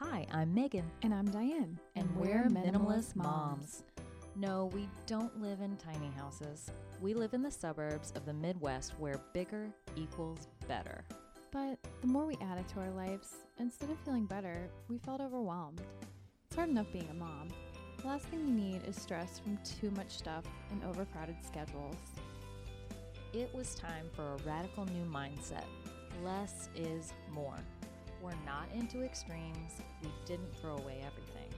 Hi, I'm Megan. And I'm Diane. And, we're minimalist moms. No, we don't live in tiny houses. We live in the suburbs of the Midwest where bigger equals better. But the more we added to our lives, instead of feeling better, we felt overwhelmed. It's hard enough being a mom. The last thing we need is stress from too much stuff and overcrowded schedules. It was time for a radical new mindset. Less is more. We're not into extremes. We didn't throw away everything.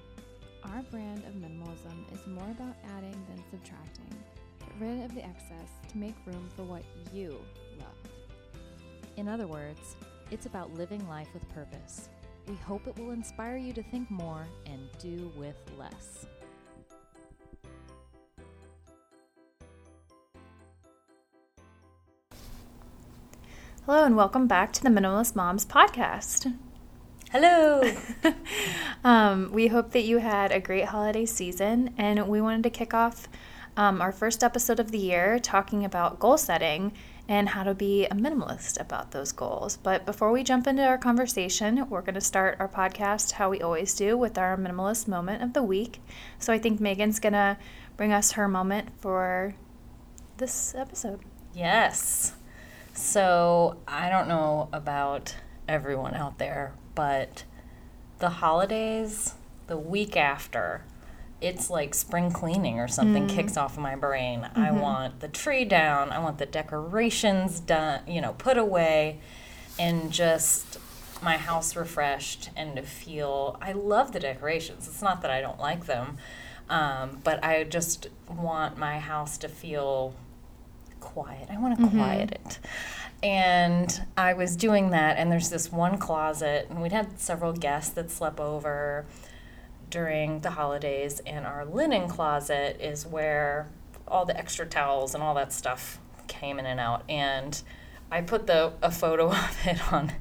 Our brand of minimalism is more about adding than subtracting. Get rid of the excess to make room for what you love. In other words, it's about living life with purpose. We hope it will inspire you to think more and do with less. Hello, and welcome back to the Minimalist Moms podcast. Hello! um, we hope that you had a great holiday season, and we wanted to kick off um, our first episode of the year talking about goal setting and how to be a minimalist about those goals. But before we jump into our conversation, we're going to start our podcast how we always do with our minimalist moment of the week. So I think Megan's going to bring us her moment for this episode. Yes. So I don't know about everyone out there, but the holidays, the week after, it's like spring cleaning or something mm. kicks off my brain. Mm-hmm. I want the tree down, I want the decorations done, you know, put away, and just my house refreshed and to feel. I love the decorations. It's not that I don't like them, um, but I just want my house to feel quiet. I want to mm-hmm. quiet it. And I was doing that, and there's this one closet, and we'd had several guests that slept over during the holidays, and our linen closet is where all the extra towels and all that stuff came in and out. And I put the a photo of it on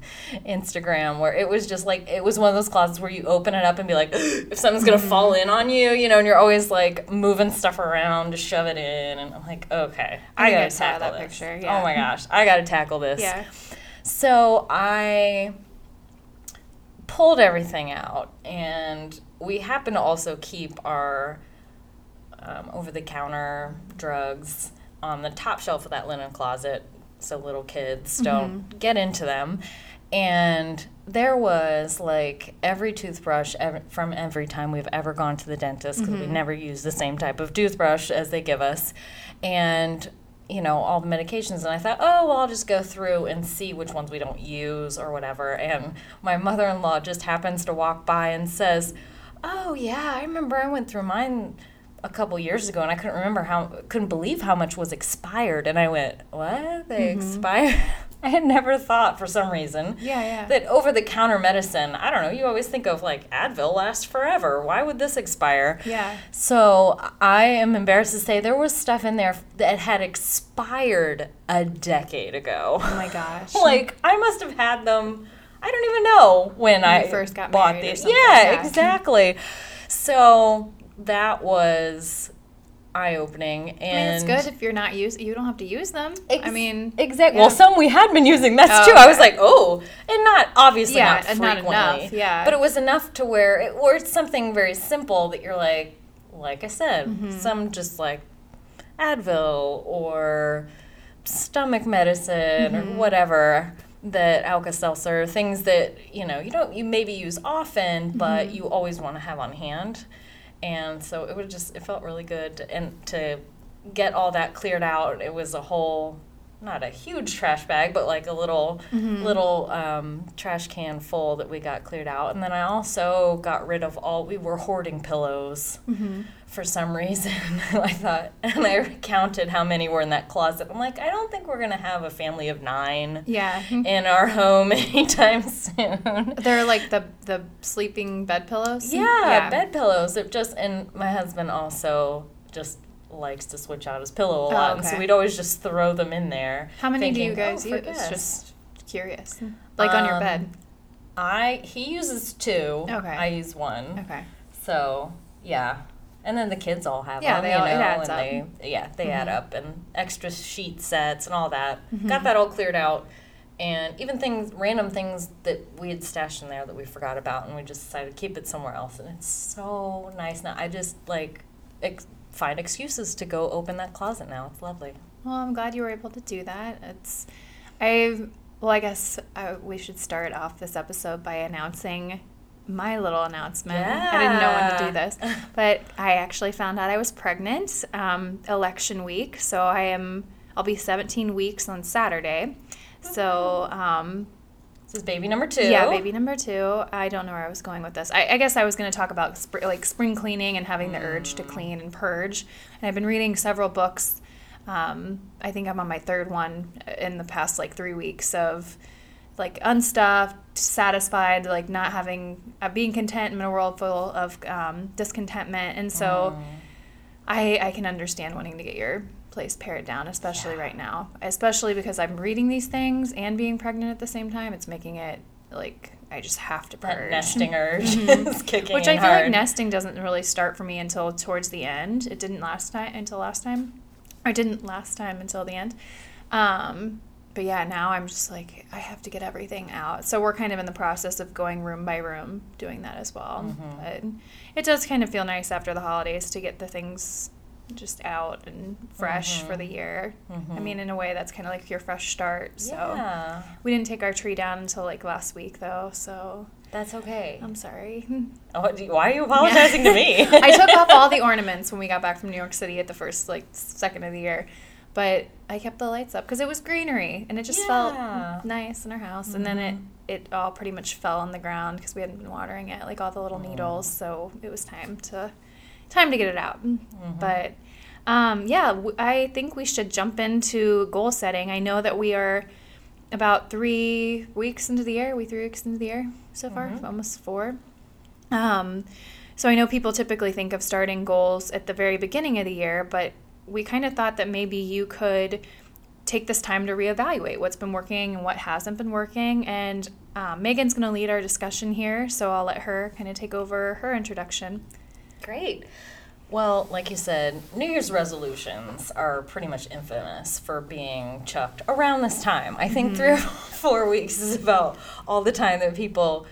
Instagram where it was just like it was one of those closets where you open it up and be like, if something's gonna mm-hmm. fall in on you, you know, and you're always like moving stuff around to shove it in, and I'm like, okay, I, I gotta tackle that this. Picture, yeah. Oh my gosh, I gotta tackle this. Yeah. So I pulled everything out, and we happen to also keep our um, over the counter drugs on the top shelf of that linen closet so little kids don't mm-hmm. get into them. And there was like every toothbrush every, from every time we've ever gone to the dentist because mm-hmm. we never use the same type of toothbrush as they give us. And you know, all the medications. And I thought, oh, well, I'll just go through and see which ones we don't use or whatever. And my mother in law just happens to walk by and says, oh, yeah, I remember I went through mine a couple years ago and I couldn't remember how couldn't believe how much was expired and I went, "What? They mm-hmm. expired?" I had never thought for some reason yeah, yeah. that over the counter medicine, I don't know, you always think of like Advil lasts forever. Why would this expire? Yeah. So I am embarrassed to say there was stuff in there that had expired a decade ago. Oh my gosh. like I must have had them I don't even know when, when I first got bought these. Yeah, yeah, exactly. So that was eye opening. And I mean, it's good if you're not use you don't have to use them. Ex- I mean, exactly. Yeah. Well, some we had been using. That's oh, true. Okay. I was like, oh, and not obviously yeah, not frequently, not enough, yeah. But it was enough to where it, or it's something very simple that you're like, like I said, mm-hmm. some just like Advil or stomach medicine mm-hmm. or whatever that Alka Seltzer, things that you know you don't you maybe use often, but mm-hmm. you always want to have on hand and so it would just it felt really good and to get all that cleared out. It was a whole not a huge trash bag but like a little mm-hmm. little um, trash can full that we got cleared out and then i also got rid of all we were hoarding pillows mm-hmm for some reason. I thought, and I counted how many were in that closet. I'm like, I don't think we're gonna have a family of nine. Yeah. In our home anytime soon. They're like the the sleeping bed pillows. Yeah, yeah. bed pillows. It just and my husband also just likes to switch out his pillow a oh, lot, oh, okay. so we'd always just throw them in there. How many thinking, do you guys oh, use? Just curious. Like um, on your um, bed. I he uses two. Okay. I use one. Okay. So yeah, and then the kids all have yeah, them, they all, you know, and up. they yeah they mm-hmm. add up and extra sheet sets and all that. Mm-hmm. Got that all cleared out, and even things, random things that we had stashed in there that we forgot about, and we just decided to keep it somewhere else. And it's so nice now. I just like ex- find excuses to go open that closet now. It's lovely. Well, I'm glad you were able to do that. It's, I, well, I guess uh, we should start off this episode by announcing my little announcement. Yeah. I didn't know when to do this, but I actually found out I was pregnant um, election week. So I am, I'll be 17 weeks on Saturday. So, um, This is baby number two. yeah, baby number two. I don't know where I was going with this. I, I guess I was going to talk about spr- like spring cleaning and having the urge to clean and purge. And I've been reading several books. Um, I think I'm on my third one in the past like three weeks of like unstuffed, satisfied, like not having, uh, being content in a world full of um, discontentment. And so I, I can understand wanting to get your place pared down, especially right now. Especially because I'm reading these things and being pregnant at the same time. It's making it like I just have to That purge. nesting urge is kicking Mm-hmm. Which I feel hard. like nesting doesn't really start for me until towards the end. It didn't last time until last time. Or didn't last time until the end. Um, but yeah, now I'm just like I have to get everything out. So we're kind of in the process of going room by room doing that as well. Mm-hmm. But it does kind of feel nice after the holidays to get the things just out and fresh for the mm-hmm. year. I mm-hmm. mean, in a way, that's kind of like your fresh start. So yeah, we didn't take our tree down until like last week, though. So that's okay. I'm sorry. Oh, you- why are you apologizing to me? I took off all the ornaments when we got back from New York City at the first like second of the year, but I kept the lights up because it was greenery and it just Yeah. felt nice in our house. And then it mm-hmm. it all pretty much fell on the ground because we hadn't been watering it, like all the little mm. needles. So it was time to time to get it out. But um, yeah, w- I think we should jump into goal setting. I know that we are about three weeks into the year. Are we three weeks into the year so far, almost four. Um, so I know people typically think of starting goals at the very beginning of the year, but we kind of thought that maybe you could take this time to reevaluate what's been working and what hasn't been working. And um, Megan's going to lead our discussion here, so I'll let her kind of take over her introduction. Great. Well, like you said, New Year's resolutions are pretty much infamous for being chucked around this time. I think mm-hmm. three or four weeks is about all the time that people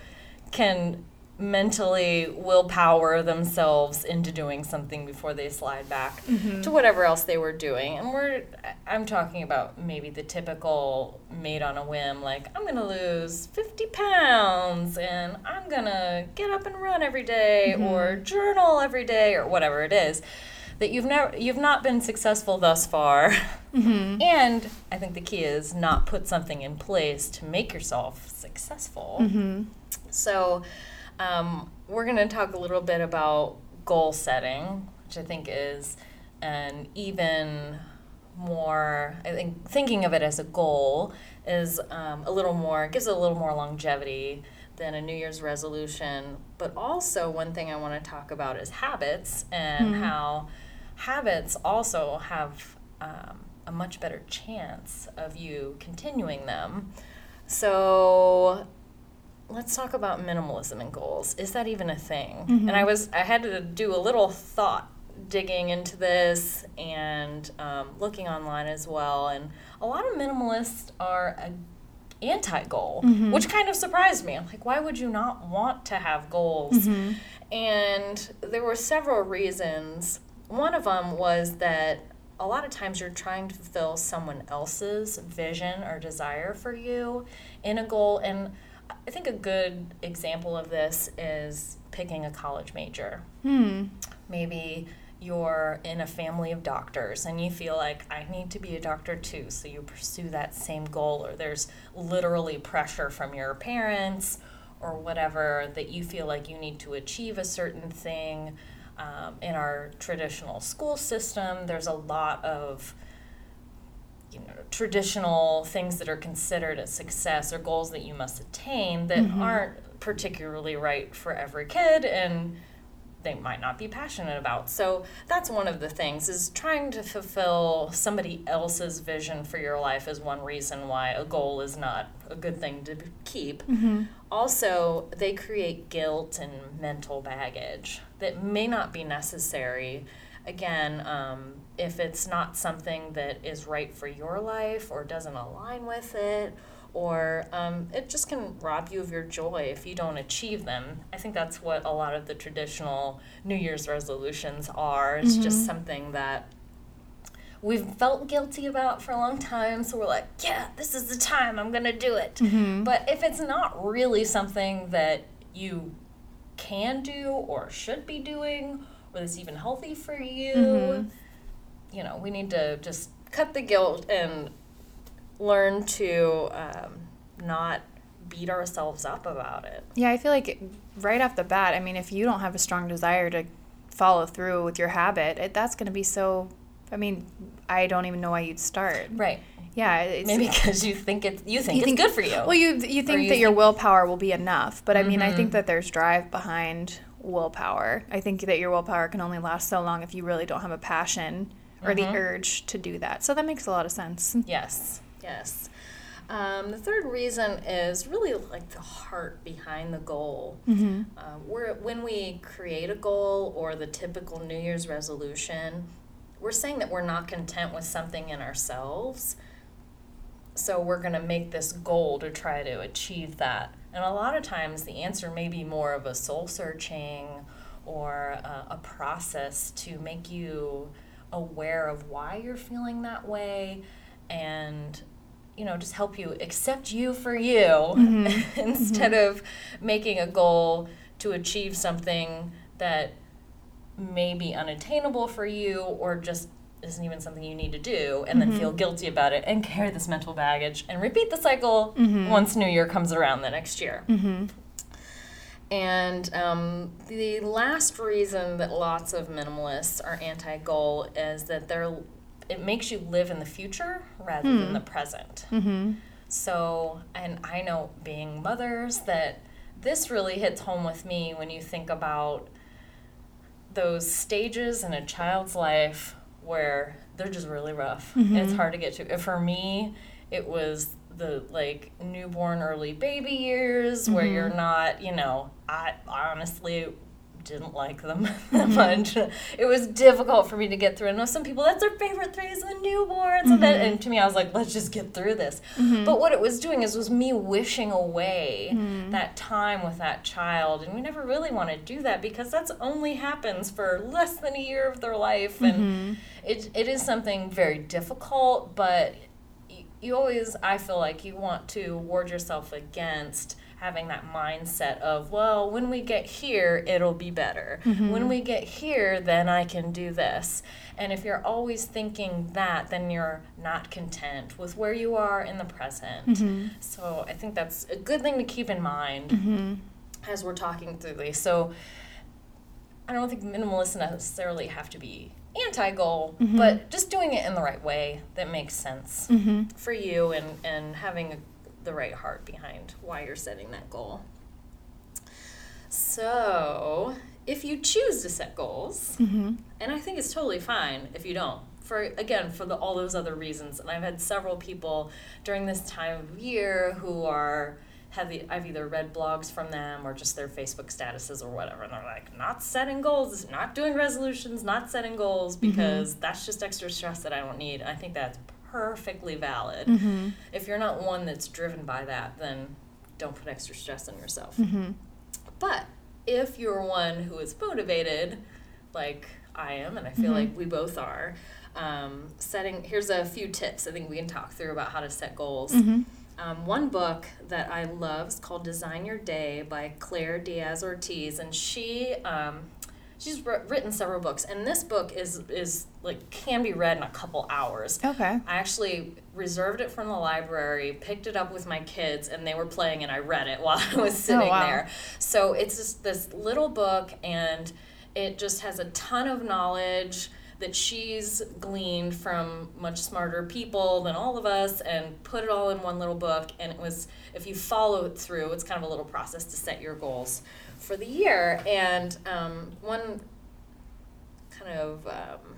can mentally willpower themselves into doing something before they slide back mm-hmm. to whatever else they were doing. And we're I'm talking about maybe the typical made on a whim like I'm going to lose 50 pounds and I'm going to get up and run every day mm-hmm. or journal every day or whatever it is that you've never you've not been successful thus far. Mm-hmm. And I think the key is not put something in place to make yourself successful. So, um, we're going to talk a little bit about goal setting, which I think is an even more, I think thinking of it as a goal is um, a little more, gives it a little more longevity than a New Year's resolution. But also, one thing I want to talk about is habits and how habits also have um, a much better chance of you continuing them. So, let's talk about minimalism and goals. Is that even a thing? Mm-hmm. And I was I had to do a little thought digging into this and um, looking online as well. And a lot of minimalists are a anti-goal, mm-hmm. which kind of surprised me. I'm like, why would you not want to have goals? Mm-hmm. And there were several reasons. One of them was that a lot of times you're trying to fulfill someone else's vision or desire for you in a goal. And I think a good example of this is picking a college major. Maybe you're in a family of doctors and you feel like I need to be a doctor too, so you pursue that same goal, or there's literally pressure from your parents or whatever that you feel like you need to achieve a certain thing. Um, in our traditional school system, there's a lot of you know traditional things that are considered a success or goals that you must attain that aren't particularly right for every kid and they might not be passionate about. So that's one of the things is trying to fulfill somebody else's vision for your life is one reason why a goal is not a good thing to keep. Also, they create guilt and mental baggage that may not be necessary. Again, um, if it's not something that is right for your life or doesn't align with it, or um, it just can rob you of your joy if you don't achieve them. I think that's what a lot of the traditional New Year's resolutions are. It's mm-hmm. just something that we've felt guilty about for a long time. So we're like, yeah, this is the time I'm going to do it. Mm-hmm. But if it's not really something that you can do or should be doing, or that's even healthy for you, mm-hmm. You know, we need to just cut the guilt and learn to um, not beat ourselves up about it. Yeah, I feel like right off the bat, I mean, if you don't have a strong desire to follow through with your habit, it, that's going to be so. I mean, I don't even know why you'd start. Right. Yeah, it's, Maybe because you think it's you think You think- it's good for you. Well, you you think you that your willpower will be enough, but I mean, I Mm-hmm. think that there's drive behind willpower. I think that your willpower can only last so long if you really don't have a passion or Mm-hmm. the urge to do that. So that makes a lot of sense. Yes, yes. Um, the third reason is really like the heart behind the goal. Mm-hmm. Uh, we're, when we create a goal or the typical New Year's resolution, we're saying that we're not content with something in ourselves. So we're going to make this goal to try to achieve that. And a lot of times the answer may be more of a soul searching or uh, a process to make you aware of why you're feeling that way and you know just help you accept you for you mm-hmm. instead mm-hmm. of making a goal to achieve something that may be unattainable for you or just isn't even something you need to do and then feel mm-hmm. guilty about it and carry this mental baggage and repeat the cycle once new year comes around the next year and um, the last reason that lots of minimalists are anti-goal is that they're it makes you live in the future rather than hmm. the present. Mm-hmm. So, and I know being mothers that this really hits home with me when you think about those stages in a child's life where they're just really rough. Mm-hmm. It's hard to get to. For me, it was the like newborn early baby years where mm-hmm. you're not, you know, I honestly didn't like them that mm-hmm. much. It was difficult for me to get through. I know some people that's their favorite phase the newborns and then mm-hmm. and to me I was like, let's just get through this. But what it was doing is was me wishing away that time with that child and we never really want to do that because that's only happens for less than a year of their life and it, it is something very difficult but you always i feel like you want to ward yourself against having that mindset of well when we get here it'll be better. Mm-hmm. When we get here then i can do this. And if you're always thinking that then you're not content with where you are in the present. Mm-hmm. So i think that's a good thing to keep in mind mm-hmm. as we're talking through these so I don't think minimalists necessarily have to be anti goal, mm-hmm. but just doing it in the right way that makes sense mm-hmm. for you and, and having a, the right heart behind why you're setting that goal. So, if you choose to set goals, mm-hmm. and I think it's totally fine if you don't, for again, for the, all those other reasons, and I've had several people during this time of year who are have the, I've either read blogs from them or just their Facebook statuses or whatever, and they're like, not setting goals, not doing resolutions, not setting goals mm-hmm. because that's just extra stress that I don't need. I think that's perfectly valid. Mm-hmm. If you're not one that's driven by that, then don't put extra stress on yourself. Mm-hmm. But if you're one who is motivated, like I am, and I feel like we both are, um, setting here's a few tips I think we can talk through about how to set goals. Um, one book that I love is called Design Your Day by Claire Diaz Ortiz, and she um, she's wr- written several books, and this book is is like can be read in a couple hours. Okay. I actually reserved it from the library, picked it up with my kids, and they were playing, and I read it while I was sitting wow. there. So it's just this little book, and it just has a ton of knowledge that she's gleaned from much smarter people than all of us and put it all in one little book and it was if you follow it through it's kind of a little process to set your goals for the year and um, one kind of um,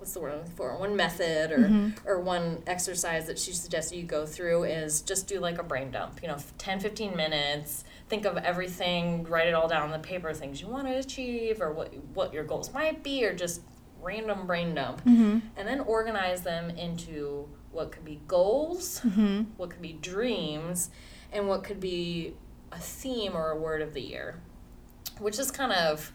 what's the word I'm looking for? One method or or one exercise that she suggests you go through is just do like a brain dump. You know, 10, 15 minutes. Think of everything, write it all down on the paper, things you want to achieve or what what your goals might be, or just random brain dump, and then organize them into what could be goals, Mm-hmm. what could be dreams, and what could be a theme or a word of the year, which is kind of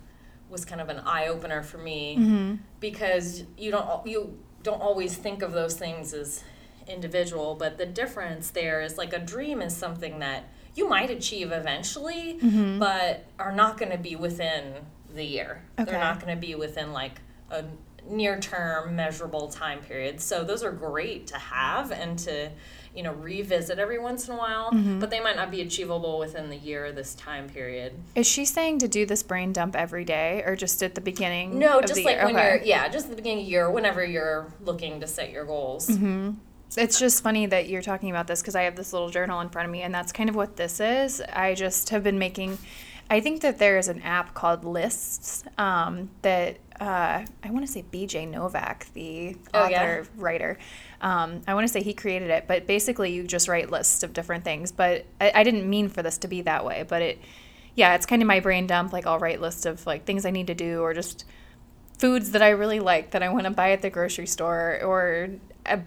was kind of an eye opener for me Mm-hmm. because you don't you don't always think of those things as individual, but the difference there is like a dream is something that you might achieve eventually, Mm-hmm. but are not going to be within the year. Okay. They're not going to be within like a near term measurable time period. So those are great to have and to you know revisit every once in a while, Mm-hmm. but they might not be achievable within the year this time period. Is she saying to do this brain dump every day or just at the beginning? No, of just the like year? when Okay. you're yeah, just at the beginning of the year, whenever you're looking to set your goals. Mm-hmm. It's just funny that you're talking about this because I have this little journal in front of me, and that's kind of what this is. I just have been making. I think that there is an app called Lists um, that uh, I want to say BJ Novak, the Oh, author yeah? writer. Um, I want to say he created it, but basically you just write lists of different things. But I, I didn't mean for this to be that way, but it, yeah, it's kind of my brain dump. Like I'll write lists of like things I need to do, or just foods that I really like that I want to buy at the grocery store, or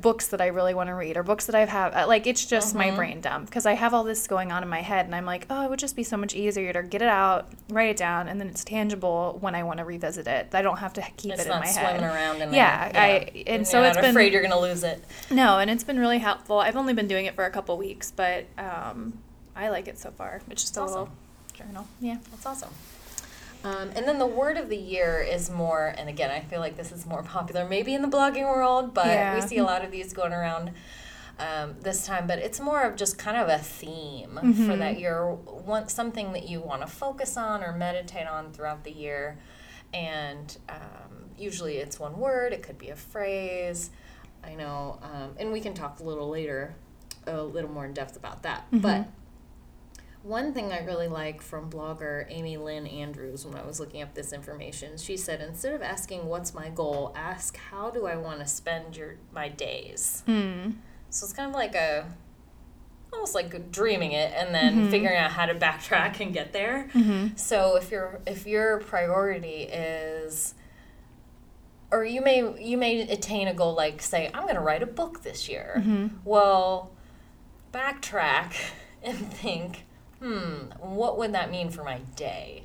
books that I really want to read, or books that I have. uh, Like it's just my brain dump because I have all this going on in my head, and I'm like, oh, it would just be so much easier to get it out, write it down, and then it's tangible when I want to revisit it. I don't have to keep It's it in not my swimming head. around in Yeah, there. I- and so it's not been- afraid you're gonna lose it. No, and it's been really helpful. I've only been doing it for a couple weeks, but um, I like it so far. It's just a Awesome. little journal. Yeah. That's awesome. Um, and then the word of the year is more, and again, I feel like this is more popular maybe in the blogging world, but Yeah. we see a lot of these going around um, this time. But it's more of just kind of a theme for Mm-hmm. that year, want something that you want to focus on or meditate on throughout the year. And um, usually it's one word, it could be a phrase. I know, um, and we can talk a little later, a little more in depth about that. But one thing I really like from blogger Amy Lynn Andrews when I was looking up this information, she said instead of asking what's my goal, ask how do I want to spend your my days. Hmm. So it's kind of like a almost like dreaming it and then mm-hmm. figuring out how to backtrack and get there. Mm-hmm. So if your if your priority is or you may you may attain a goal like say I'm going to write a book this year. Mm-hmm. Well, backtrack and think, hmm, what would that mean for my day?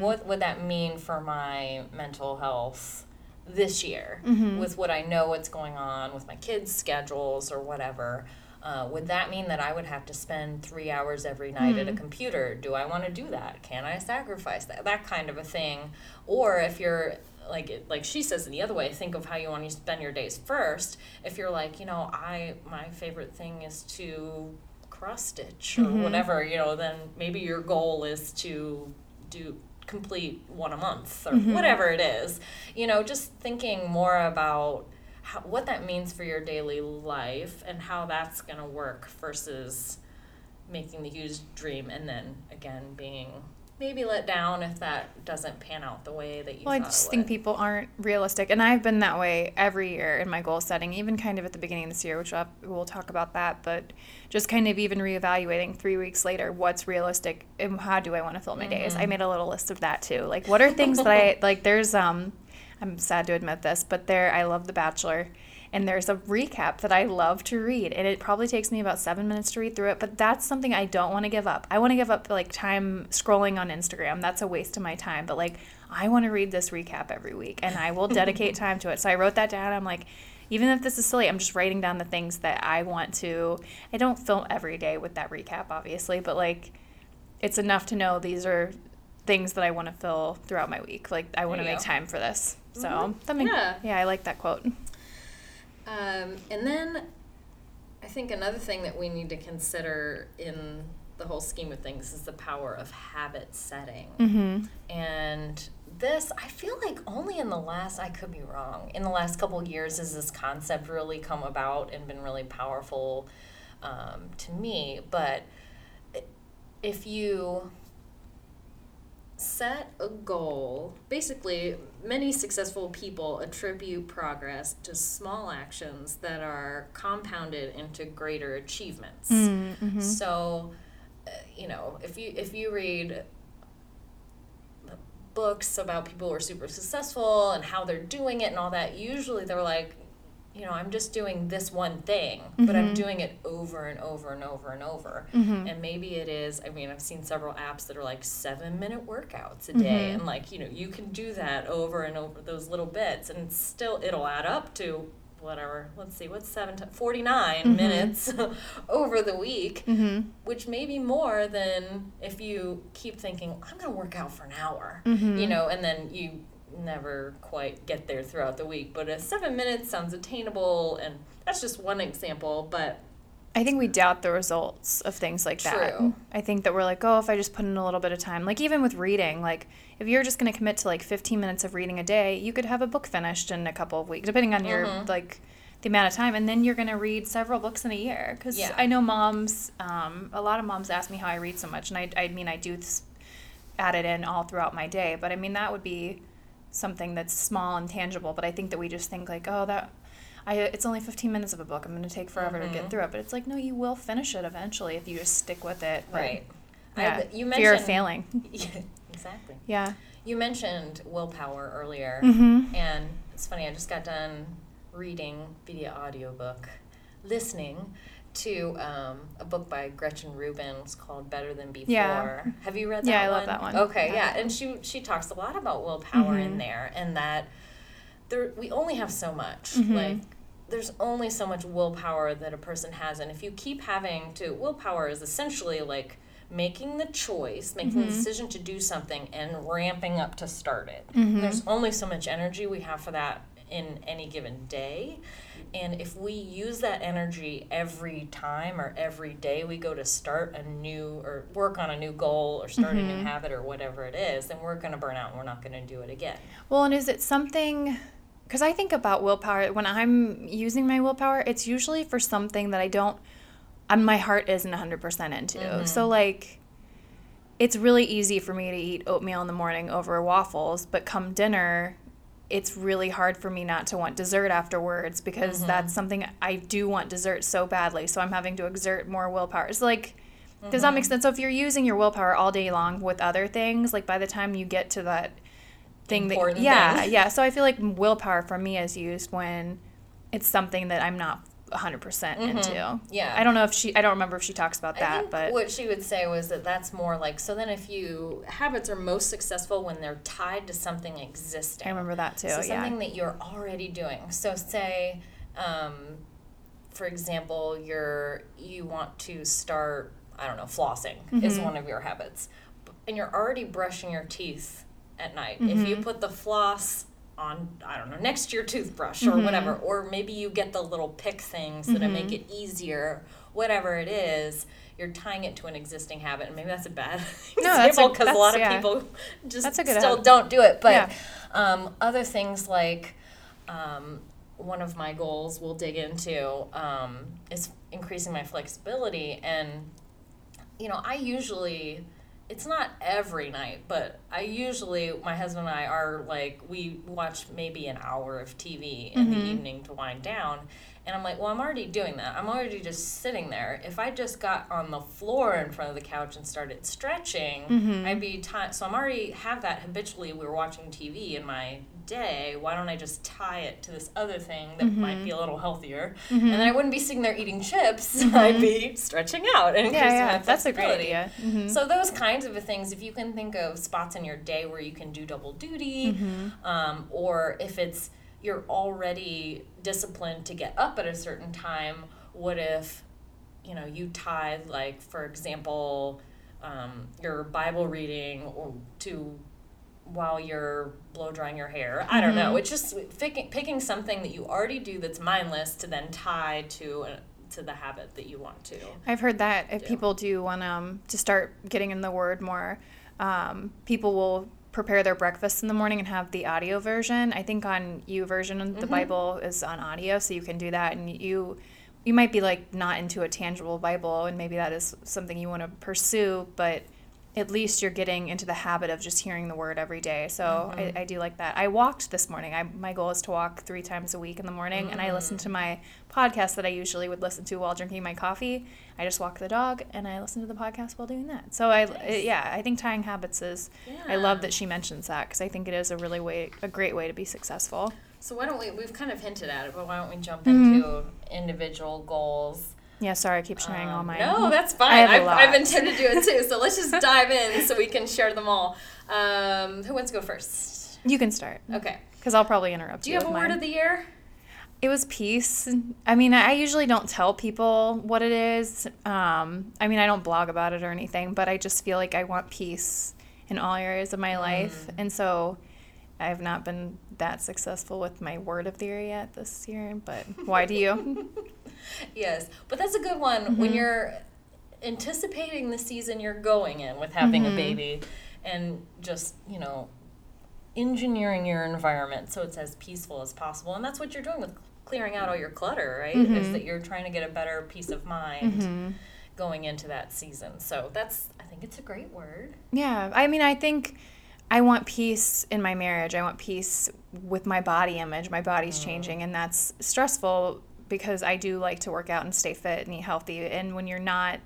What would that mean for my mental health this year with what I know what's going on with my kids' schedules or whatever? Uh, would that mean that I would have to spend three hours every night at a computer? Do I want to do that? Can I sacrifice that? That kind of a thing. Or if you're like like she says in the other way, think of how you want to spend your days first. If you're like, you know, I my favorite thing is to cross stitch or mm-hmm. whatever, you know, then maybe your goal is to do complete one a month or mm-hmm. whatever it is. You know, just thinking more about how, what that means for your daily life and how that's going to work versus making the huge dream and then again being maybe let down if that doesn't pan out the way that you Well, I just think people aren't realistic, and I've been that way every year in my goal setting, even kind of at the beginning of this year, which we'll talk about that. But just kind of even reevaluating three weeks later, what's realistic and how do I want to fill my days? Mm-hmm. I made a little list of that too. Like, what are things that I like? There's um, I'm sad to admit this, but there I love The Bachelor. And there's a recap that I love to read, and it probably takes me about seven minutes to read through it. But that's something I don't want to give up. I want to give up like time scrolling on Instagram. That's a waste of my time. But like, I want to read this recap every week, and I will dedicate time to it. So I wrote that down. I'm like, even if this is silly, I'm just writing down the things that I want to. I don't film every day with that recap, obviously, but like, it's enough to know these are things that I want to fill throughout my week. Like, I want to make go. time for this. So mm-hmm. that make, Yeah. yeah, I like that quote. Um, and then I think another thing that we need to consider in the whole scheme of things is the power of habit setting. Mm-hmm. And this, I feel like only in the last, I could be wrong, in the last couple of years has this concept really come about and been really powerful um, to me. But if you set a goal, basically, many successful people attribute progress to small actions that are compounded into greater achievements. Mm-hmm. So, uh, you know, if you if you read books about people who are super successful and how they're doing it and all that, usually they're like, you know, I'm just doing this one thing, but I'm Mhm. doing it over and over and over and over. Mhm. And maybe it is, I mean, I've seen several apps that are like seven minute workouts a day. Mhm. And like, you know, you can do that over and over those little bits, and still it'll add up to whatever. Let's see, what's seven to 49 Mhm. minutes over the week, Mhm. which may be more than if you keep thinking, I'm going to work out for an hour, you know, and then you never quite get there throughout the week. But a seven minutes sounds attainable, and that's just one example. But I think we doubt the results of things like that. True. I think that we're like, oh, if I just put in a little bit of time, like even with reading, like if you're just going to commit to like 15 minutes of reading a day, you could have a book finished in a couple of weeks, depending on your Mhm. like the amount of time, and then you're going to read several books in a year. Because Yeah. I know moms, um, a lot of moms ask me how I read so much, and I, I mean, I do this, add it in all throughout my day, but I mean that would be something that's small and tangible. But I think that we just think like, oh, that. I, it's only 15 minutes of a book. I'm going to take forever to Mhm. get through it. But it's like, no, you will finish it eventually if you just stick with it. Right, Yeah. I, you fear of failing. Yeah, exactly. Yeah. You mentioned willpower earlier, Mm-hmm. and it's funny. I just got done reading via audiobook, listening to um, a book by Gretchen Rubin. It's called Better Than Before. Yeah. Have you read that Yeah, I one? love that one. Okay, Yeah. yeah, and she she talks a lot about willpower in Mhm. there, and that there we only have so much. Mhm. Like there's only so much willpower that a person has, and if you keep having to, willpower is essentially like making the choice, making the Mhm. decision to do something, and ramping up to start it. Mhm. There's only so much energy we have for that in any given day. And if we use that energy every time or every day we go to start a new or work on a new goal or start a new Mhm. habit or whatever it is, then we're going to burn out and we're not going to do it again. Well, and is it something? Because I think about willpower when I'm using my willpower, it's usually for something that I don't. I'm, my heart isn't 100% into. Mhm. So like, it's really easy for me to eat oatmeal in the morning over waffles, but come dinner, it's really hard for me not to want dessert afterwards because Mhm. that's something I do want dessert so badly. So I'm having to exert more willpower. It's like. Does that make sense? So if you're using your willpower all day long with other things, like by the time you get to that thing Important that yeah, thing. yeah. So I feel like willpower for me is used when it's something that I'm not 100% Mhm. into. Yeah. I don't know if she I don't remember if she talks about that, but what she would say was that that's more like so then if you habits are most successful when they're tied to something existing. I remember that too. So yeah. something that you're already doing. So say, um, for example, you're you want to start. I don't know, flossing is Mhm. one of your habits, and you're already brushing your teeth at night. If you Mhm. put the floss on, I don't know, next to your toothbrush or Mhm. whatever, or maybe you get the little pick things that Mhm. make it easier. Whatever it is, you're tying it to an existing habit, and maybe that's a bad No, example because a, lot of yeah. people just a still habit. don't do it. But Yeah. um, other things like um, one of my goals we'll dig into um, is increasing my flexibility. And, you know, I usually, it's not every night, but I usually, my husband and I are like, we watch maybe an hour of TV in the Mhm. evening to wind down. And I'm like, well, I'm already doing that. I'm already just sitting there. If I just got on the floor in front of the couch and started stretching, Mhm. I'd be time. So I'm already have that habitually. We were watching TV in my day. Why don't I just tie it to this other thing that might Mhm. be a little healthier? Mhm. And then I wouldn't be sitting there eating chips. I'd be stretching out and yeah, increasing yeah, my that's a great flexibility. idea. Mhm. So those kinds of things, if you can think of spots in your day where you can do double duty, Mhm. um, or if it's you're already disciplined to get up at a certain time, what if you know you tie like for example um, your Bible reading or to while you're blow drying your hair. I don't know. Mhm. It's just picking picking something that you already do that's mindless to then tie to a, to the habit that you want to. I've heard that if Yeah. people do want um, to start getting in the word more, um, people will prepare their breakfast in the morning and have the audio version. I think on YouVersion of the Mhm. Bible is on audio, so you can do that. And you you might be like not into a tangible Bible, and maybe that is something you want to pursue, but at least you're getting into the habit of just hearing the word every day. So Mhm. I, I do like that. I walked this morning. I, my goal is to walk three times a week in the morning, and I listened Mm. to my podcast that I usually would listen to while drinking my coffee. I just walk the dog, and I listen to the podcast while doing that. So I, Nice. yeah, I think tying habits is. Yeah. I love that she mentions that because I think it is a really way, a great way to be successful. So why don't we? We've kind of hinted at it, but why don't we jump Mm-hmm. into individual goals? Yeah, sorry, I keep sharing all Um, my. No, that's fine. I've. I've intended to do it too. So let's just dive in so we can share them all. Um, who wants to go first? You can start Okay. because I'll probably interrupt Do you have a with word of the year? It was peace. I mean, I usually don't tell people what it is. Um, I mean, I don't blog about it or anything, but I just feel like I want peace in all areas of my life. And so I have not been that successful with my word of the year yet this year. But why do you? Yes, but that's a good one when mm-hmm. you're anticipating the season you're going in with having a mm-hmm. baby and just, you know, engineering your environment so it's as peaceful as possible. And that's what you're doing with clearing out all your clutter, right? Is mm-hmm. that you're trying to get a better peace of mind going into that season. So that's, I think it's a great word. Yeah, I mean, I think I want peace in my marriage. I want peace with my body image. My body's changing, and that's stressful because I do like to work out and stay fit and eat healthy. And when you're not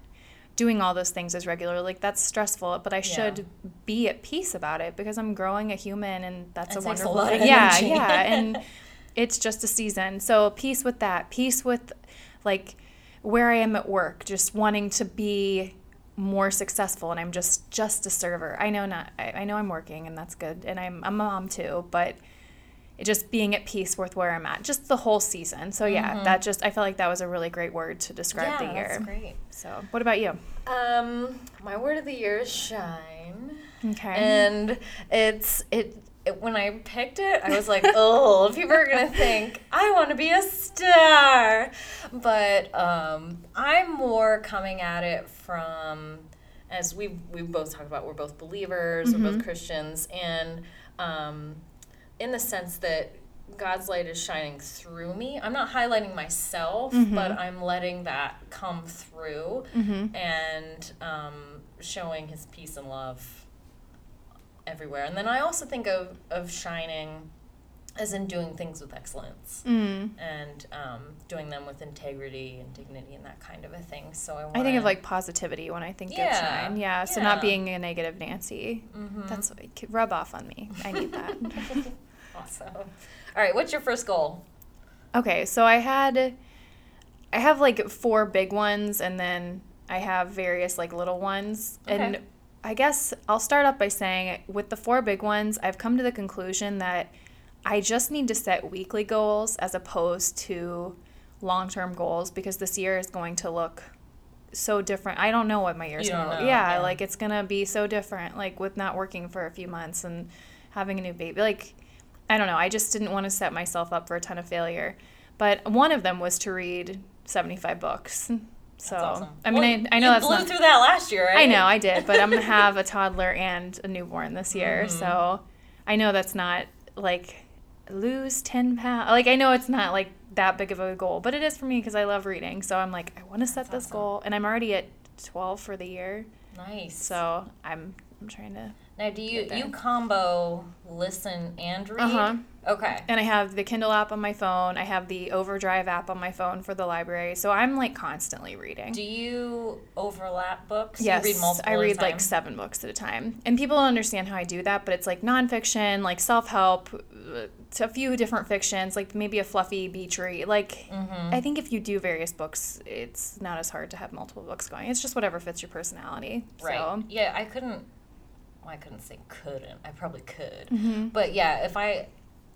doing all those things as regular, like that's stressful. But I should be at peace about it because I'm growing a human, and that's It a a wonderful of thing. Yeah, yeah, and it's just a season. So peace with that. Peace with like where I am at work, just wanting to be more successful and I'm just just a server. I know not I, I know I'm working and that's good and I'm I'm a mom too, but just being at peace with where I'm at. Just the whole season. So yeah, that just I felt like that was a really great word to describe the year. that's great. So what about you? Um, my word of the year is shine. Okay. and it's it, it when I picked it, I was like, oh, people are gonna think I want to be a star, but um, I'm more coming at it from as we we both talked about. We're both believers. We're both Christians, and um, in the sense that. God's light is shining through me. I'm not highlighting myself, but I'm letting that come through and um, showing his peace and love everywhere. And then I also think of, of shining as in doing things with excellence Mm. and um, doing them with integrity and dignity and that kind of a thing. So I, I think of like positivity when I think Yeah, of shine. Yeah. So yeah. not being a negative Nancy. Mhm. That's rub off on me. I need that. awesome. All right, what's your first goal? Okay, so I had I have like four big ones and then I have various like little ones. Okay. And I guess I'll start off by saying with the four big ones, I've come to the conclusion that I just need to set weekly goals as opposed to long-term goals because this year is going to look so different. I don't know what my year's gonna look. Yeah, yeah. like it's going to be so different like with not working for a few months and having a new baby. Like I don't know. I just didn't want to set myself up for a ton of failure. But one of them was to read 75 books. So, awesome. I mean, Well, I, I know you that's blew not. through that last year, right? I know, I did, but I'm going to have a toddler and a newborn this year. Mm-hmm. So I know that's not like lose 10 pounds. Like, I know it's not like that big of a goal, but it is for me because I love reading. So I'm like, I want to set That's this awesome. goal. And I'm already at 12 for the year. Nice. So I'm, I'm trying to. Now, do you you combo listen and read? Uh-huh. Okay. And I have the Kindle app on my phone. I have the Overdrive app on my phone for the library. So I'm like constantly reading. Do you overlap books? yes, You read multiple I read like seven books at a time. And people don't understand how I do that, but it's like nonfiction, like self help, uh, a few different fictions, like maybe a fluffy beach read. Like, Mm-hmm. I think if you do various books, it's not as hard to have multiple books going. It's just whatever fits your personality. Right. So, Yeah, I couldn't. I couldn't say couldn't. I probably could. Mm-hmm. But yeah, if I,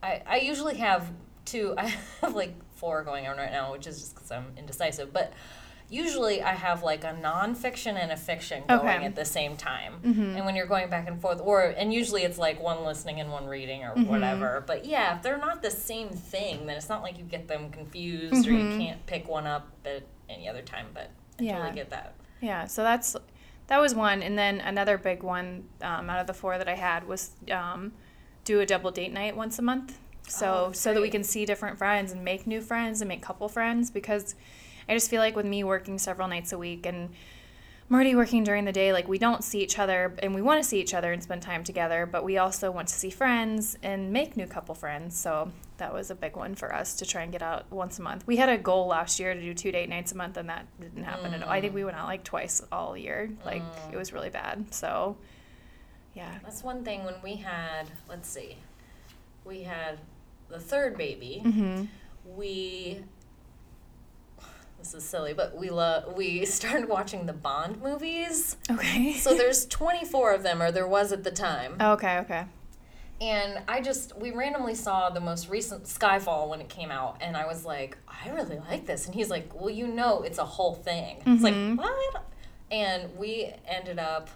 I, I usually have two. I have like four going on right now, which is just because I'm indecisive. But usually I have like a nonfiction and a fiction going Okay. at the same time. Mm-hmm. And when you're going back and forth, or and usually it's like one listening and one reading or Mm-hmm. whatever. But yeah, if they're not the same thing, then it's not like you get them confused or you Mhm. can't pick one up at any other time. But I Yeah. totally get that. Yeah, so that's that was one, and then another big one um, out of the four that I had was um, do a double date night once a month. So Oh, so that we can see different friends and make new friends and make couple friends because I just feel like with me working several nights a week and Marty working during the day, like we don't see each other and we want to see each other and spend time together, but we also want to see friends and make new couple friends. So that was a big one for us to try and get out once a month. We had a goal last year to do two date nights a month and that didn't happen at all. I think we went out like twice all year. Like it was really bad. So yeah. That's one thing when we had, let's see, we had the third baby, Mm-hmm. we this is silly, but we love we started watching the Bond movies. Okay. So there's 24 of them, or there was at the time. Oh, okay, okay. And I just, we randomly saw the most recent Skyfall when it came out, and I was like, I really like this. And he's like, Well, you know, it's a whole thing. It's like, mm-hmm. what? And we ended up,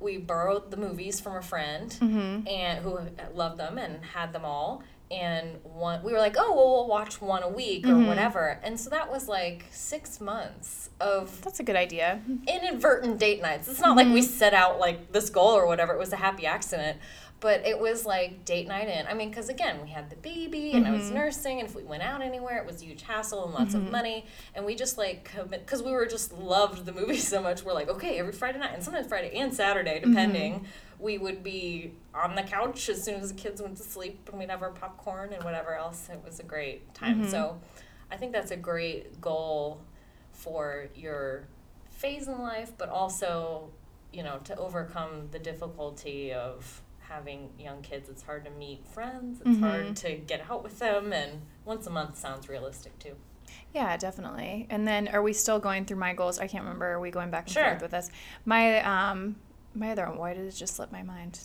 we borrowed the movies from a friend mm-hmm. and who loved them and had them all. And one, we were like, oh, well, we'll watch one a week or mm-hmm. whatever. And so that was like six months of That's a good idea. inadvertent date nights. It's not like we mm-hmm. set out like this goal or whatever. It was a happy accident. But it was like date night in. I mean, because again, we had the baby and I was mm-hmm. nursing, and if we went out anywhere, it was a huge hassle and lots of money. And we just like commit because we were just loved the movie so much. We're like, okay, every Friday night, and sometimes Friday and Saturday, depending, we would be on the couch as soon as the kids went to sleep, and we'd have our popcorn and whatever else. It was a great time. So, I think that's a great goal for your phase in life, but also, you know, to overcome the difficulty of having young kids. It's hard to meet friends, it's hard to get out with them, and once a month sounds realistic too. Yeah, definitely. And then are we still going through my goals? I can't remember. Are we going back and Sure. forth with this? My um my other one, why did it just slip my mind?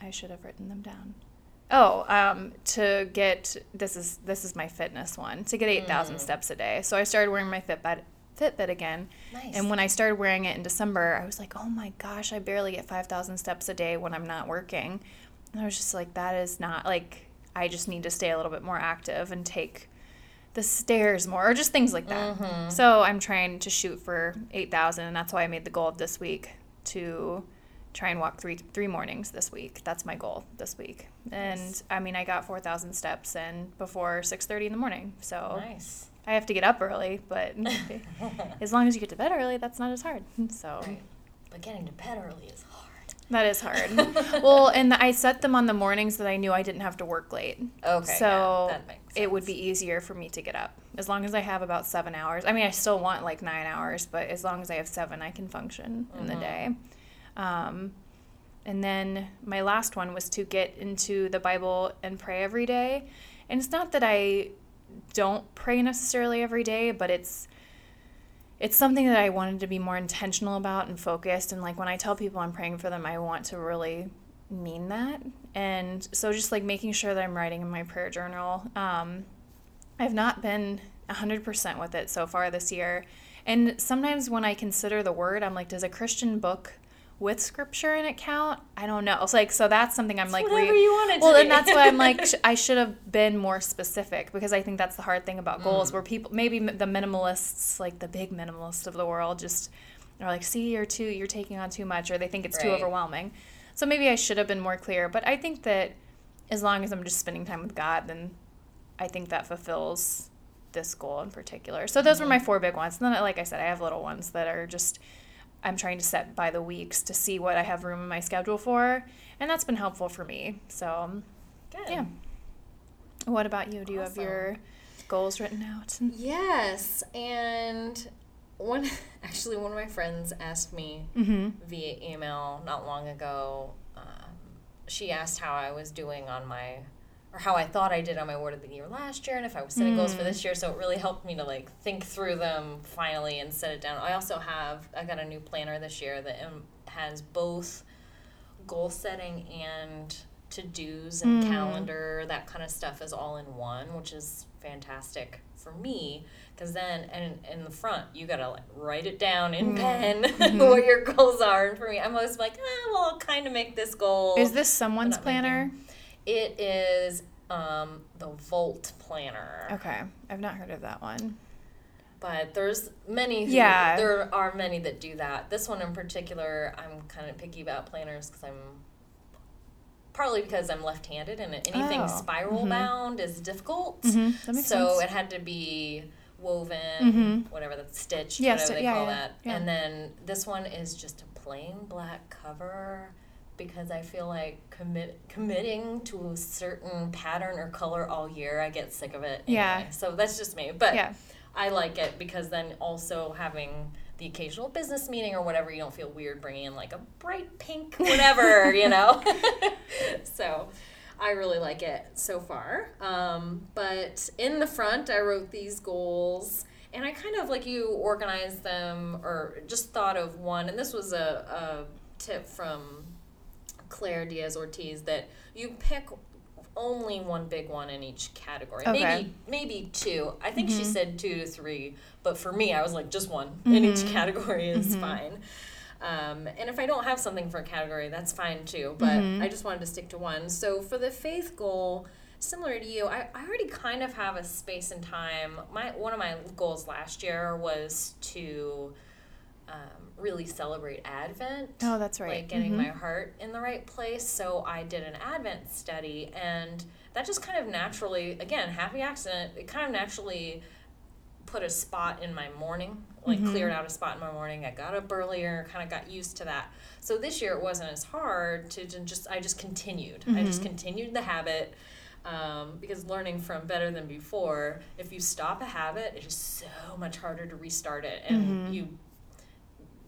I should have written them down. Oh, um, to get this is this is my fitness one to get eight thousand Mm. steps a day. So I started wearing my Fitbit Fitbit again, Nice. and when I started wearing it in December, I was like, oh my gosh, I barely get five thousand steps a day when I'm not working. And I was just like, that is not like I just need to stay a little bit more active and take the stairs more or just things like that. So I'm trying to shoot for 8,000 and that's why I made the goal of this week to try and walk three three mornings this week. That's my goal this week. And Nice. I mean, I got 4,000 steps in before 6:30 in the morning. So nice. I have to get up early, but as long as you get to bed early, that's not as hard. So Right. But getting to bed early is hard. that is hard. well, and I set them on the mornings that I knew I didn't have to work late. Okay. So yeah, that makes it would be easier for me to get up as long as I have about seven hours. I mean, I still want like nine hours, but as long as I have seven, I can function in the Mhm. day. Um, and then my last one was to get into the Bible and pray every day. And it's not that I don't pray necessarily every day, but it's it's something that I wanted to be more intentional about and focused. And like when I tell people I'm praying for them, I want to really mean that. And so just like making sure that I'm writing in my prayer journal. Um, I've not been 100% with it so far this year. And sometimes when I consider the word, I'm like, does a Christian book with scripture in it count? I don't know. It's like, so that's something I'm like, whatever you want it to well, and that's why I'm like, sh- I should have been more specific because I think that's the hard thing about Mm. goals, where people, maybe the minimalists, like the big minimalists of the world, just are like, see, you're too, you're taking on too much, or they think it's too overwhelming. So maybe I should have been more clear. But I think that as long as I'm just spending time with God, then I think that fulfills this goal in particular. So those were my four big ones. And then, like I said, I have little ones that are just I'm trying to set by the weeks to see what I have room in my schedule for, and that's been helpful for me. So Good. yeah. What about you? Do you have your goals written out? Yes, and one actually one of my friends asked me Mm-hmm. via email not long ago. Um, she asked how I was doing on my, or how I thought I did on my word of the year last year, and if I was setting goals for this year. So it really helped me to like think through them finally and set it down. I also have I got a new planner this year that um, has both goal setting and to dos and Mm. calendar that kind of stuff is all in one, which is fantastic for me because then and in the front you gotta like write it down in pen what your goals are and for me i'm always like ah, well i'll kind of make this goal Is this someone's making- planner? It is um, the volt planner Okay, I've not heard of that one. but there's many who, Yeah. there are many that do that this one in particular i'm kind of picky about planners because i'm partly because i'm left-handed and anything Oh, spiral bound is difficult Mhm, makes so sense. it had to be woven Mhm. whatever that's stitched Yeah, whatever they yeah, call yeah, that yeah. and then this one is just a plain black cover because i feel like commit committing to a certain pattern or color all year i get sick of it Yeah. so that's just me but Yeah. I like it because then also having the occasional business meeting or whatever, you don't feel weird bringing in like a bright pink whatever, you know. so I really like it so far. Um, but in the front, I wrote these goals. And I kind of like you organized them or just thought of one. And this was a, a tip from Claire Diaz Ortiz that you pick only one big one in each category. Okay. Maybe maybe two. I think Mm-hmm. she said two to three, but for me, I was like just one Mm-hmm. in each category is fine. Um, and if I don't have something for a category, that's fine too. But Mm-hmm. I just wanted to stick to one. So for the faith goal, similar to you, I, I already kind of have a space and time. My one of my goals last year was to um, really celebrate Advent. Oh, that's right. Like getting Mhm. my heart in the right place. So I did an Advent study, and that just kind of naturally, again, happy accident, it kind of naturally put a spot in my morning, like Mm-hmm. cleared out a spot in my morning. I got up earlier, kind of got used to that. So this year it wasn't as hard to just, I just continued. I Mm-hmm. just continued the habit. Um, because learning from better than before, if you stop a habit, it is so much harder to restart it, and Mm-hmm. you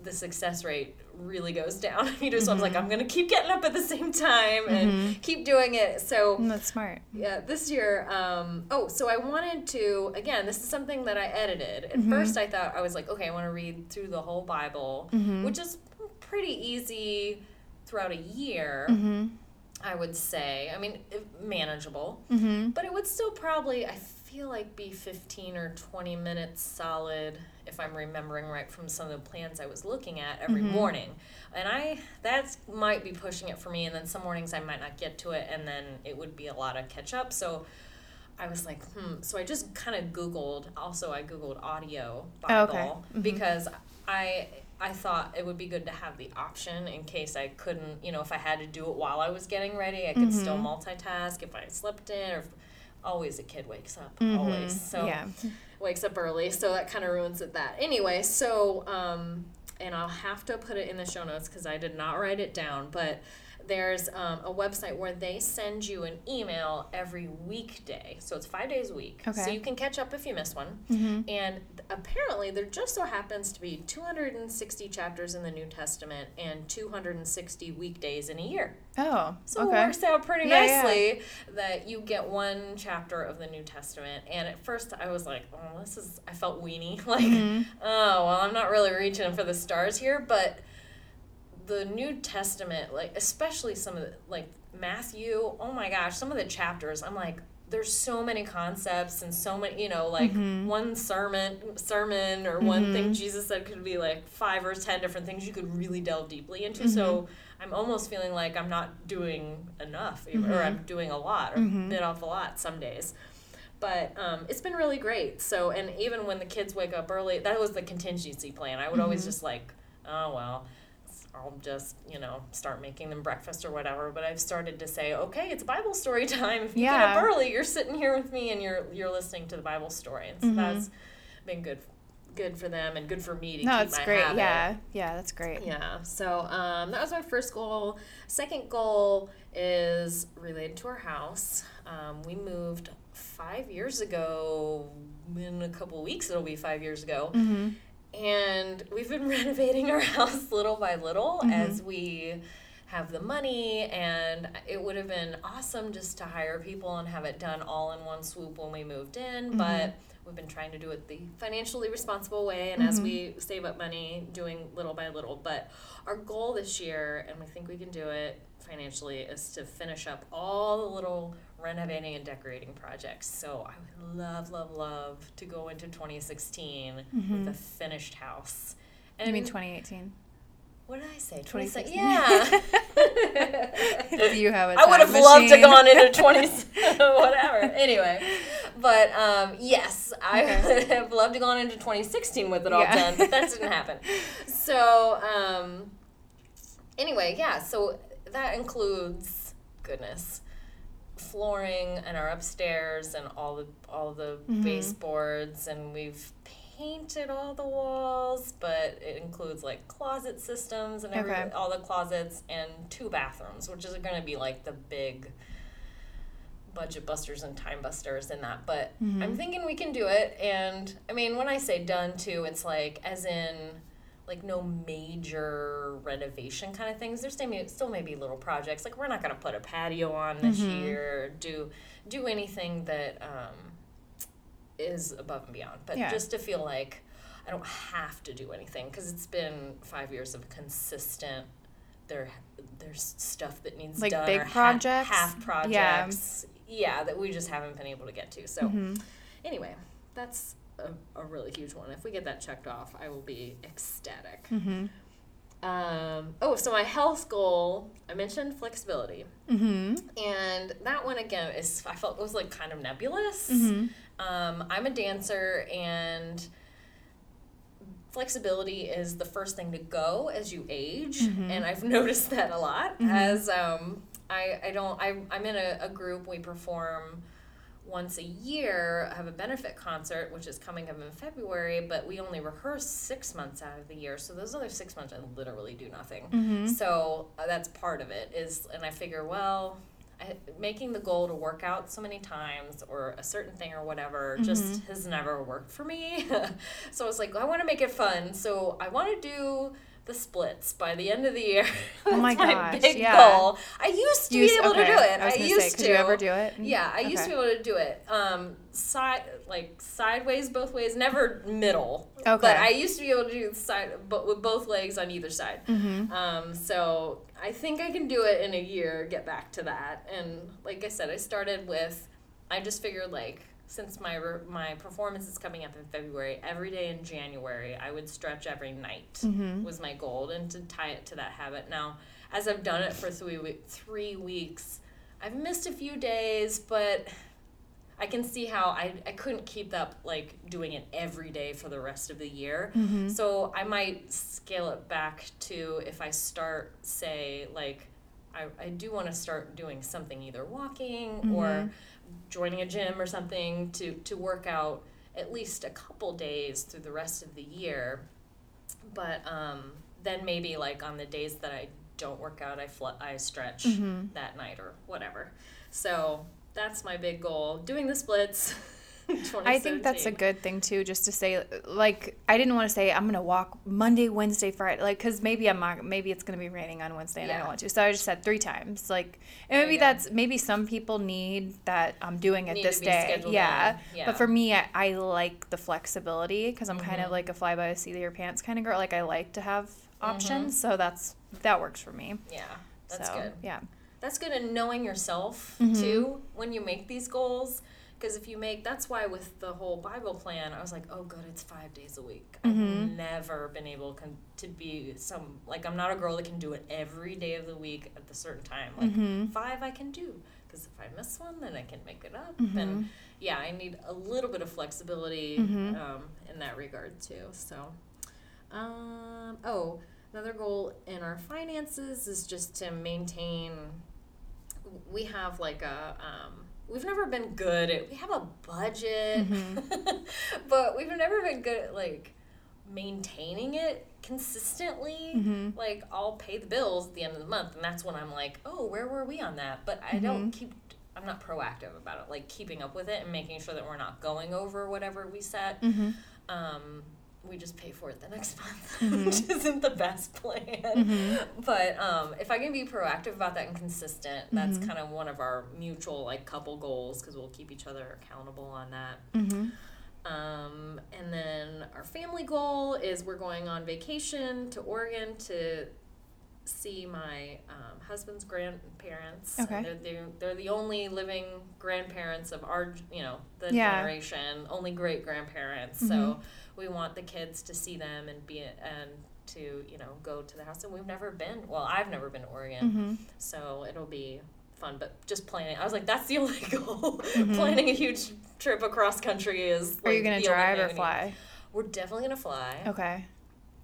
the success rate really goes down. you just Mm-hmm. like, I'm gonna keep getting up at the same time and keep doing it. So Mm, That's smart. yeah, this year, um, oh, so I wanted to, again, this is something that I edited. Mm-hmm. At first, I thought, I was like, okay, I want to read through the whole Bible, Mm-hmm. which is pretty easy throughout a year, Mm-hmm. I would say. I mean, manageable, Mm-hmm. but it would still probably, I feel like, be 15 or 20 minutes solid if I'm remembering right from some of the plans I was looking at every Mm-hmm. morning. And I, that might be pushing it for me. And then some mornings I might not get to it, and then it would be a lot of catch up. So I was like, hmm. So I just kind of Googled. Also, I Googled audio Oh, Bible okay. Mhm. because I I thought it would be good to have the option in case I couldn't, you know, if I had to do it while I was getting ready, I could still Mm-hmm. multitask. If I slept in, or if, always a kid wakes up, Mhm. always. So yeah. wakes up early, so that kind of ruins it. That anyway. So um, and I'll have to put it in the show notes because I did not write it down, but. There's um, a website where they send you an email every weekday. So it's five days a week. Okay. So you can catch up if you miss one. Mm-hmm. And apparently, there just so happens to be 260 chapters in the New Testament and 260 weekdays in a year. Oh, So okay. it works out pretty Yeah, yeah. nicely that you get one chapter of the New Testament. And at first, I was like, oh, this is, I felt weenie. Like, Mhm. oh, well, I'm not really reaching for the stars here. But the New Testament, like, especially some of the, like, Matthew, oh my gosh, some of the chapters, I'm like, there's so many concepts and so many, you know, like Mhm. one sermon, sermon or one Mm-hmm. thing Jesus said could be like five or ten different things you could really delve deeply into. So Mm-hmm. I'm almost feeling like I'm not doing enough, or. I'm doing a lot, or Mhm. bit off a lot some days. But um, it's been really great. So, and even when the kids wake up early, that was the contingency plan. I would always just like, oh well, I'll just you know start making them breakfast or whatever. But I've started to say, okay, it's Bible story time. If you get up early, you're sitting here with me and you're you're listening to the Bible story, and so Mhm. that's been good, good for them and good for me to No, keep it's my great. habit. Yeah. Yeah, that's great. Yeah. So um, that was my first goal. Second goal is related to our house. Um, we moved five years ago. In a couple weeks, it'll be five years ago. Mm-hmm. And we've been renovating our house little by little Mhm. as we have the money. And it would have been awesome just to hire people and have it done all in one swoop when we moved in. But we've been trying to do it the financially responsible way. And as Mhm. we save up money, doing little by little. But our goal this year, and we think we can do it financially, is to finish up all the little renovating and decorating projects. So I would love, love, love to go into 2016 Mhm. with a finished house. And I mean, 2018. what did I say? 2016. 2016. Yeah. You have a I would have time loved to machine? gone into 20 whatever. Anyway, but um, yes, I Okay. would have loved to gone into 2016 with it all Yeah. done, but that didn't happen. So um, anyway, yeah. So that includes goodness flooring and our upstairs and all the all the Mhm. baseboards and we've painted all the walls but it includes like closet systems and every, Okay. all the closets and two bathrooms which is going to be like the big budget busters and time busters in that but i'm Mhm. thinking we can do it and i mean when i say done too it's like as in like no major renovation kind of things. There's still may, still may be little projects. Like we're not gonna put a patio on this year, do do anything that um, is above and beyond. But Yeah. just to feel like I don't have to do anything because it's been five years of consistent. There, there's stuff that needs Like done big or ha- projects? half Yeah. projects. Yeah. that we just haven't been able to get to. So Mhm. anyway, that's a, a really huge one. If we get that checked off, I will be ecstatic. Mhm. Um, oh, so my health goal, I mentioned flexibility. Mhm. And that one again is I felt it was like kind of nebulous. Mhm. Um, I'm a dancer and flexibility is the first thing to go as you age and I've noticed that a lot as um, I, I don't I, I'm in a, a group we perform once a year I have a benefit concert which is coming up in February but we only rehearse six months out of the year so those other six months I literally do nothing so uh, that's part of it is and I figure well I, making the goal to work out so many times or a certain thing or whatever just has never worked for me. so I was like, I want to make it fun. So I want to do the splits by the end of the year. Oh my That's gosh, big yeah. goal. I used to You be able okay, to do it. I was gonna used say, to. could you ever do it? Yeah, I used to be able to do it. Um, side like sideways, both ways, never middle. Okay. But I used to be able to do side, but with both legs on either side. Mm-hmm. Um, so I think I can do it in a year. Get back to that, and like I said, I started with. I just figured like since my my performance is coming up in February, every day in January I would stretch every night Mm-hmm. was my goal, and to tie it to that habit. Now, as I've done it for three three weeks, I've missed a few days, but I can see how I, I couldn't keep up like doing it every day for the rest of the year. Mm-hmm. So I might scale it back to if I start, say, like, I, I do want to start doing something, either walking or joining a gym or something to, to work out at least a couple days through the rest of the year. But um, then maybe like on the days that I don't work out, I fl- I stretch Mm-hmm. that night or whatever. So that's my big goal. Doing the splits. I think that's a good thing too, just to say, like, I didn't want to say I'm gonna walk Monday, Wednesday, Friday, like, cause maybe I'm not, maybe it's gonna be raining on Wednesday and I don't want to. So I just said three times, like, and maybe that's maybe some people need that I'm doing it Need this day, yeah. yeah. But for me, I, I like the flexibility because I'm kind of Mm-hmm. like a fly by the seat of your pants kind of girl. Like I like to have Mm-hmm. options, so that's that works for me. Yeah, that's so, good. Yeah. That's good in knowing yourself Mm-hmm. too when you make these goals. Because if you make, that's why with the whole Bible plan, I was like, oh, good, it's five days a week. Mm-hmm. I've never been able con- to be some, like, I'm not a girl that can do it every day of the week at a certain time. Like, Mm-hmm. five I can do. Because if I miss one, then I can make it up. Mm-hmm. And yeah, I need a little bit of flexibility Mhm. um, in that regard too. So, um, oh, another goal in our finances is just to maintain. We have like a. Um, we've never been good at. We have a budget, but we've never been good at like maintaining it consistently. Mhm. Like I'll pay the bills at the end of the month, and that's when I'm like, oh, where were we on that? But I don't keep. I'm not proactive about it, like keeping up with it and making sure that we're not going over whatever we set. Mm-hmm. Um, we just pay for it the next month, which isn't the best plan. But um, if I can be proactive about that and consistent, that's kind of one of our mutual like couple goals because we'll keep each other accountable on that. Mm-hmm. Um, and then our family goal is we're going on vacation to Oregon to see my um, husband's grandparents. Okay. They're, they're, they're the only living grandparents of our, you know, the Yeah. generation, only great grandparents. So Mhm. We want the kids to see them and be, and to, you know, go to the house. And we've never been, well, I've never been to Oregon. Mm-hmm. So it'll be fun, but just planning. I was like, that's the only goal. Mhm. planning a huge trip across country is. Are you gonna drive or fly? We're definitely gonna fly. Okay.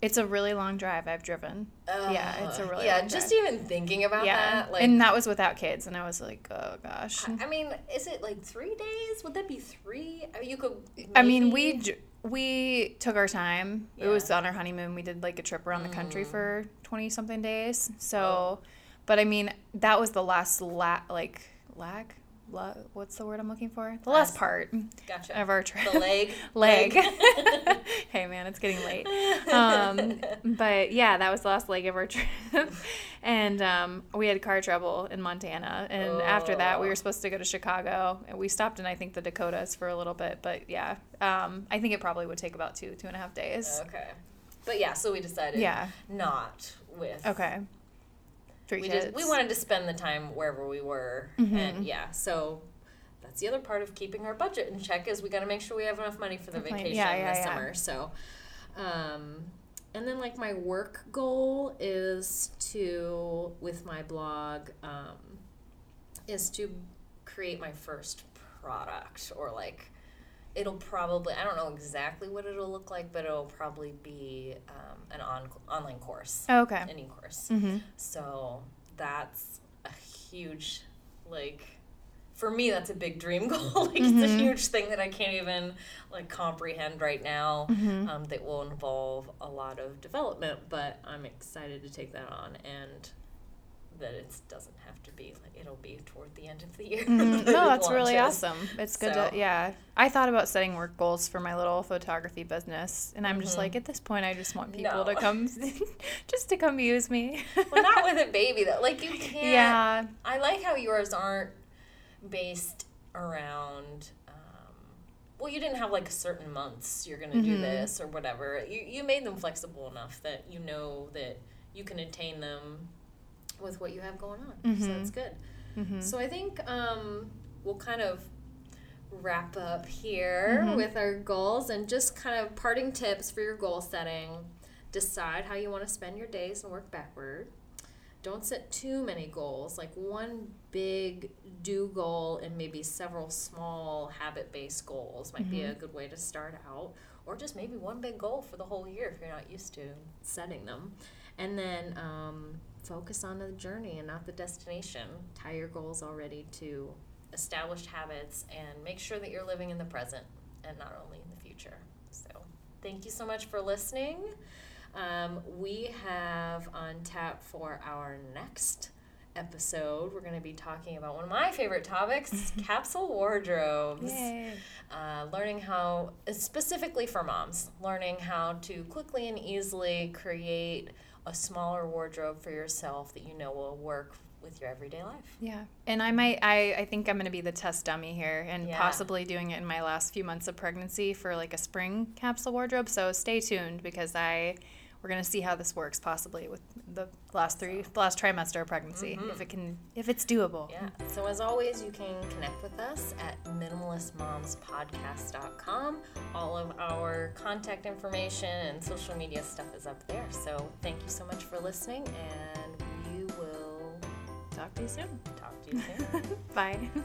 It's a really long drive. I've driven. yeah, it's a really yeah. long Just drive. even thinking about yeah, that, like, and that was without kids, and I was like, oh gosh. I I mean, is it like three days? Would that be three? I mean, you could. I mean, we maybe- we took our time. It was on our honeymoon. We did like a trip around the country Mm. for twenty something days. So, Oh. but I mean, that was the last la- like lag lo- what's the word I'm looking for? The last Last- part Gotcha. of our trip. The leg. leg. hey man, it's getting late. Um, but yeah, that was the last leg of our trip, and um, we had car trouble in Montana. And after that, we Oh. were supposed to go to Chicago, and we stopped in I think the Dakotas for a little bit. But yeah, um, I think it probably would take about two two and a half days. Okay. But yeah, so we decided Yeah. not with. Okay. Three We kids. just we wanted to spend the time wherever we were, Mhm. and yeah, so that's the other part of keeping our budget in check is we got to make sure we have enough money for the vacation yeah, yeah, this yeah. summer. So, um, and then like my work goal is to with my blog um, is to create my first product or like it'll probably I don't know exactly what it'll look like, but it'll probably be um, an on online course, Oh, okay. an e-course. Mm-hmm. So that's a huge, like, for me, that's a big dream goal. like, it's a Mhm. huge thing that I can't even like comprehend right now. Mhm. Um, that will involve a lot of development, but I'm excited to take that on and that it doesn't have to be like it'll be toward the end of the year. That No, that's really awesome. It's good So- to yeah. I thought about setting work goals for my little photography business, and I'm just Mhm. like, at this point, I just want people No. to come, just to come use me. well, not with a baby though. Like you can't. Yeah. I like how yours aren't based around. Um, well, you didn't have like certain months you're gonna do Mhm. this or whatever. You you made them flexible enough that you know that you can attain them with what you have going on. So Mhm. that's good. hmm So I think um, we'll kind of wrap up here Mhm. with our goals and just kind of parting tips for your goal setting. Decide how you want to spend your days and work backward. Don't set too many goals, like one big do goal and maybe several small habit based goals might be a good way to start out. Or just maybe one big goal for the whole year if you're not used to setting them. And then um, focus on the journey and not the destination. Tie your goals already to established habits and make sure that you're living in the present and not only in the future. So, thank you so much for listening. Um, we have on tap for our next episode, we're going to be talking about one of my favorite topics capsule wardrobes uh, learning how, specifically for moms, learning how to quickly and easily create a smaller wardrobe for yourself that you know will work with your everyday life. Yeah. And I might, I, I think I'm going to be the test dummy here and Yeah. possibly doing it in my last few months of pregnancy for like a spring capsule wardrobe. So stay tuned because I, we're going to see how this works possibly with the last three, the last trimester of pregnancy, mm-hmm. if it can, if it's doable. Yeah. So as always, you can connect with us at minimalistmomspodcast.com. All of our contact information and social media stuff is up there. So thank you so much for listening, and we will Talk to you soon. talk to you soon. Bye.